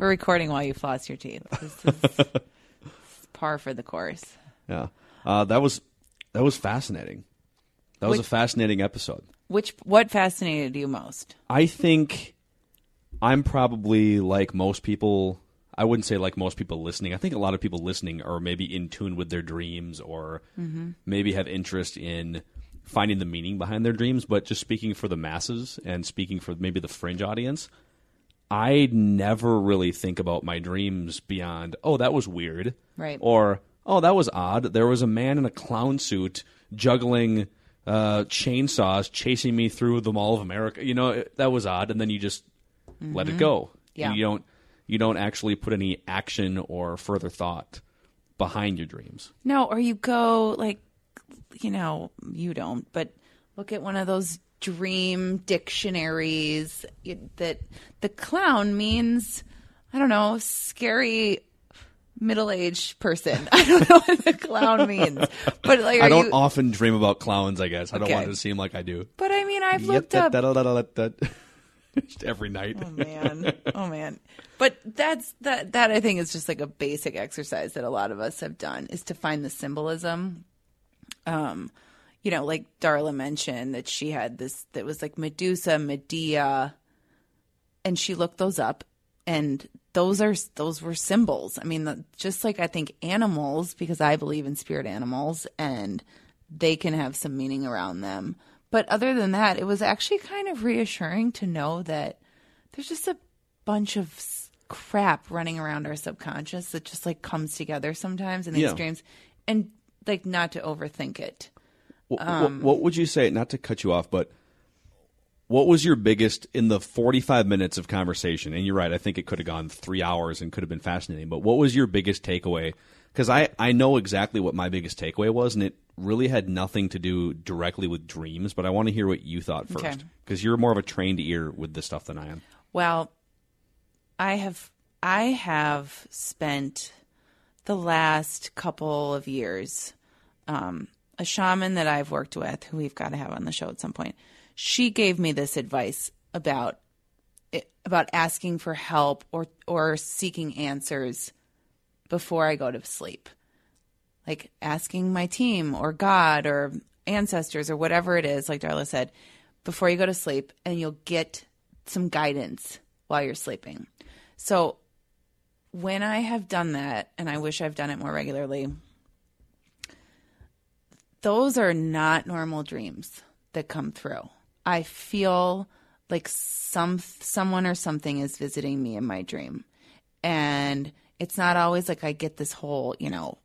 We're recording while you floss your teeth. This is par for the course. Yeah, uh, that was that was fascinating. That was Which- a fascinating episode. Which what fascinated you most? I think I'm probably like most people. I wouldn't say like most people listening. I think a lot of people listening are maybe in tune with their dreams or maybe have interest in finding the meaning behind their dreams. But just speaking for the masses and speaking for maybe the fringe audience, I never really think about my dreams beyond, oh, that was weird. Right. Or, oh, that was odd. There was a man in a clown suit juggling uh, chainsaws chasing me through the Mall of America. You know, it- that was odd. And then you just let it go. Yeah. You don't, you don't actually put any action or further thought behind your dreams. No, or you go like, you know, you don't, but look at one of those dream dictionaries that the clown means, I don't know, scary middle-aged person. I don't know what the clown means, but like, I don't you? often dream about clowns, I guess. I don't want it to seem like I do. but I mean, I've Yep, looked that- up. that- every night. Oh man. Oh man. But that's that that I think is just like a basic exercise that a lot of us have done is to find the symbolism. Um, you know, like Darla mentioned that she had this that was like Medusa, Medea, and she looked those up and those are those were symbols. I mean, the, just like I think animals because I believe in spirit animals and they can have some meaning around them. But other than that, it was actually kind of reassuring to know that there's just a bunch of crap running around our subconscious that just like comes together sometimes in these Yeah. dreams and like not to overthink it. What, Um, what, what would you say? Not to cut you off, but what was your biggest in the forty-five minutes of conversation? And you're right. I think it could have gone three hours and could have been fascinating. But what was your biggest takeaway? Because I I know exactly what my biggest takeaway was, and it really had nothing to do directly with dreams. But I want to hear what you thought first, because you're more of a trained ear with this stuff than I am. Well, I have I have spent the last couple of years um, a shaman that I've worked with, who we've got to have on the show at some point. She gave me this advice about eh, about asking for help or or seeking answers before I go to sleep. Like asking my team or God or ancestors or whatever it is, like Darla said, before you go to sleep, and you'll get some guidance while you're sleeping. So when I have done that, and I wish I've done it more regularly, those are not normal dreams that come through. I feel like some someone or something is visiting me in my dream. And it's not always like I get this whole, you know,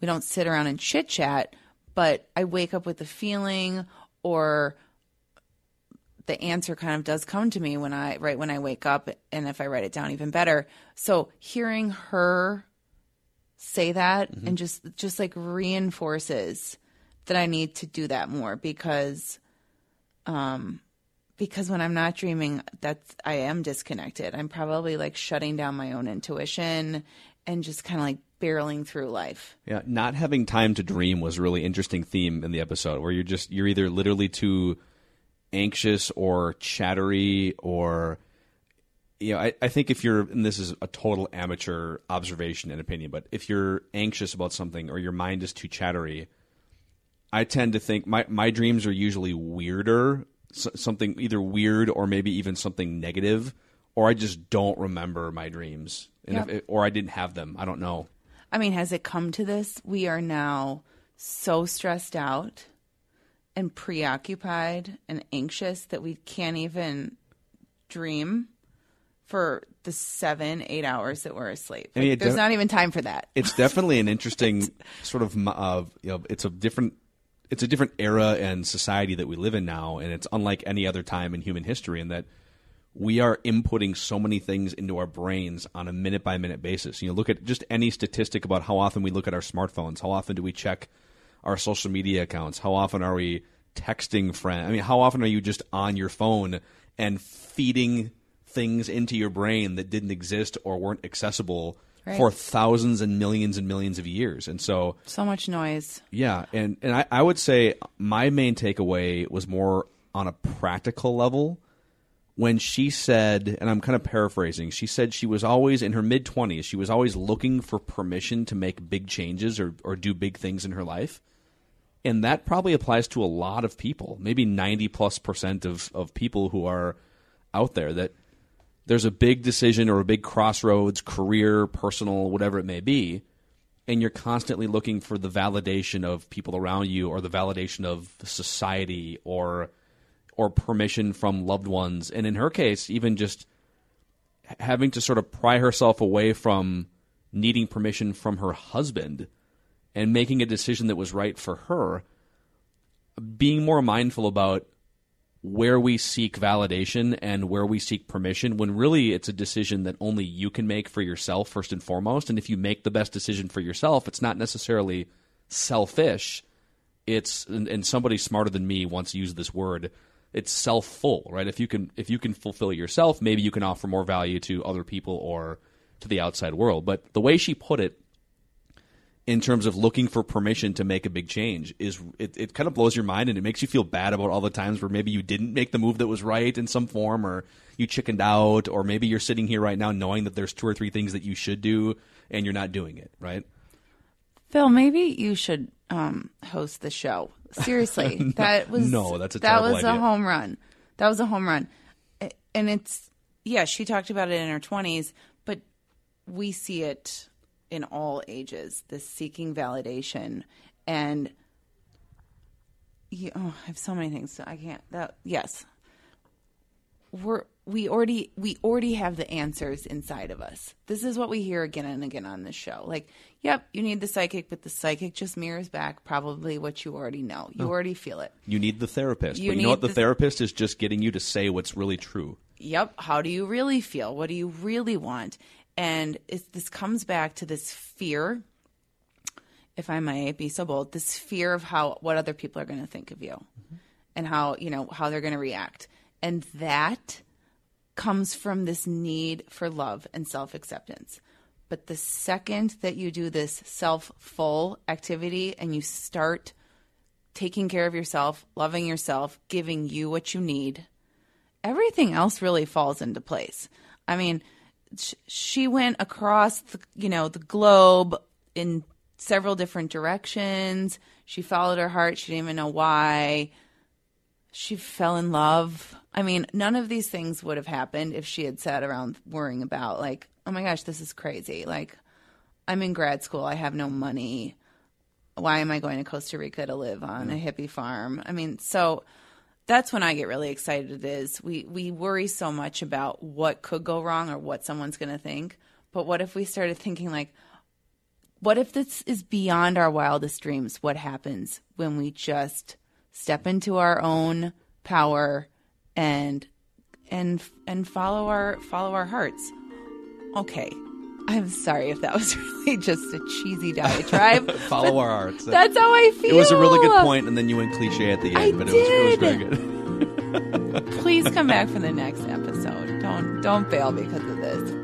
we don't sit around and chit chat, but I wake up with a feeling or the answer kind of does come to me when I right when I wake up and if I write it down even better. So hearing her say that mm-hmm. and just just like reinforces that I need to do that more because um because when I'm not dreaming that's I am disconnected. I'm probably like shutting down my own intuition and just kind of like barreling through life. Yeah, not having time to dream was a really interesting theme in the episode where you're just you're either literally too anxious or chattery or you know, I, I think if you're and this is a total amateur observation and opinion, but if you're anxious about something or your mind is too chattery, I tend to think my my dreams are usually weirder, s- something either weird or maybe even something negative, or I just don't remember my dreams, and if Yep. it, or I didn't have them. I don't know. I mean, has it come to this? We are now so stressed out and preoccupied and anxious that we can't even dream for the seven, eight hours that we're asleep. I mean, Like, there's not even time for that. it's definitely an interesting sort of uh, you know it's a different it's a different era and society that we live in now and it's unlike any other time in human history in that we are inputting so many things into our brains on a minute by minute basis. You know look at just any statistic about how often we look at our smartphones how often do we check our social media accounts how often are we texting friends i mean how often are you just on your phone and feeding things into your brain that didn't exist or weren't accessible Right. for thousands and millions and millions of years. And so, So much noise. yeah, and, and I, I would say my main takeaway was more on a practical level when she said, and I'm kind of paraphrasing, she said she was always in her mid 20s, she was always looking for permission to make big changes or, or do big things in her life. And that probably applies to a lot of people, maybe 90 plus percent of, of people who are out there, that there's a big decision or a big crossroads, career, personal, whatever it may be, and you're constantly looking for the validation of people around you or the validation of society or or permission from loved ones. And in her case, even just having to sort of pry herself away from needing permission from her husband and making a decision that was right for her, being more mindful about where we seek validation and where we seek permission when really it's a decision that only you can make for yourself first and foremost. And if you make the best decision for yourself it's not necessarily selfish. It's and, and somebody smarter than me once used this word it's self full right? If you can if you can fulfill yourself maybe you can offer more value to other people or to the outside world. But the way she put it in terms of looking for permission to make a big change is it, it kind of blows your mind and it makes you feel bad about all the times where maybe you didn't make the move that was right in some form or you chickened out or maybe you're sitting here right now knowing that there's two or three things that you should do and you're not doing it right? Phil maybe you should um, host the show. Seriously. No, that was no that's a that was idea. a home run. That was a home run. And it's yeah she talked about it in her 20s but we see it in all ages, this seeking validation and you, oh, I have so many things. So I can't. That yes, we're we already we already have the answers inside of us. This is what we hear again and again on this show. Like, yep, you need the psychic, but the psychic just mirrors back probably what you already know. You oh. already feel it. You need the therapist, you but you know what? The, the therapist is just getting you to say what's really true. Yep. How do you really feel? What do you really want? And this comes back to this fear, if I may be so bold, this fear of how what other people are going to think of you mm-hmm. and how, you know, how they're going to react. And that comes from this need for love and self acceptance. But the second that you do this self full activity and you start taking care of yourself, loving yourself, giving you what you need, everything else really falls into place. I mean, she went across the, you know the globe in several different directions. She followed her heart. She didn't even know why. She fell in love. I mean, none of these things would have happened if she had sat around worrying about like, oh my gosh, this is crazy. Like, I'm in grad school. I have no money. Why am I going to Costa Rica to live on a hippie farm? I mean, so that's when I get really excited. Is we we worry so much about what could go wrong or what someone's going to think, but what if we started thinking like, what if this is beyond our wildest dreams? What happens when we just step into our own power and and and follow our follow our hearts? Okay, I'm sorry if that was really just a cheesy diatribe. Follow our arts. That's how I feel. It was a really good point, and then you went cliche at the end, I but did. It, was, it was very good. Please come back for the next episode. Don't don't fail because of this.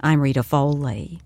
I'm Rita Foley.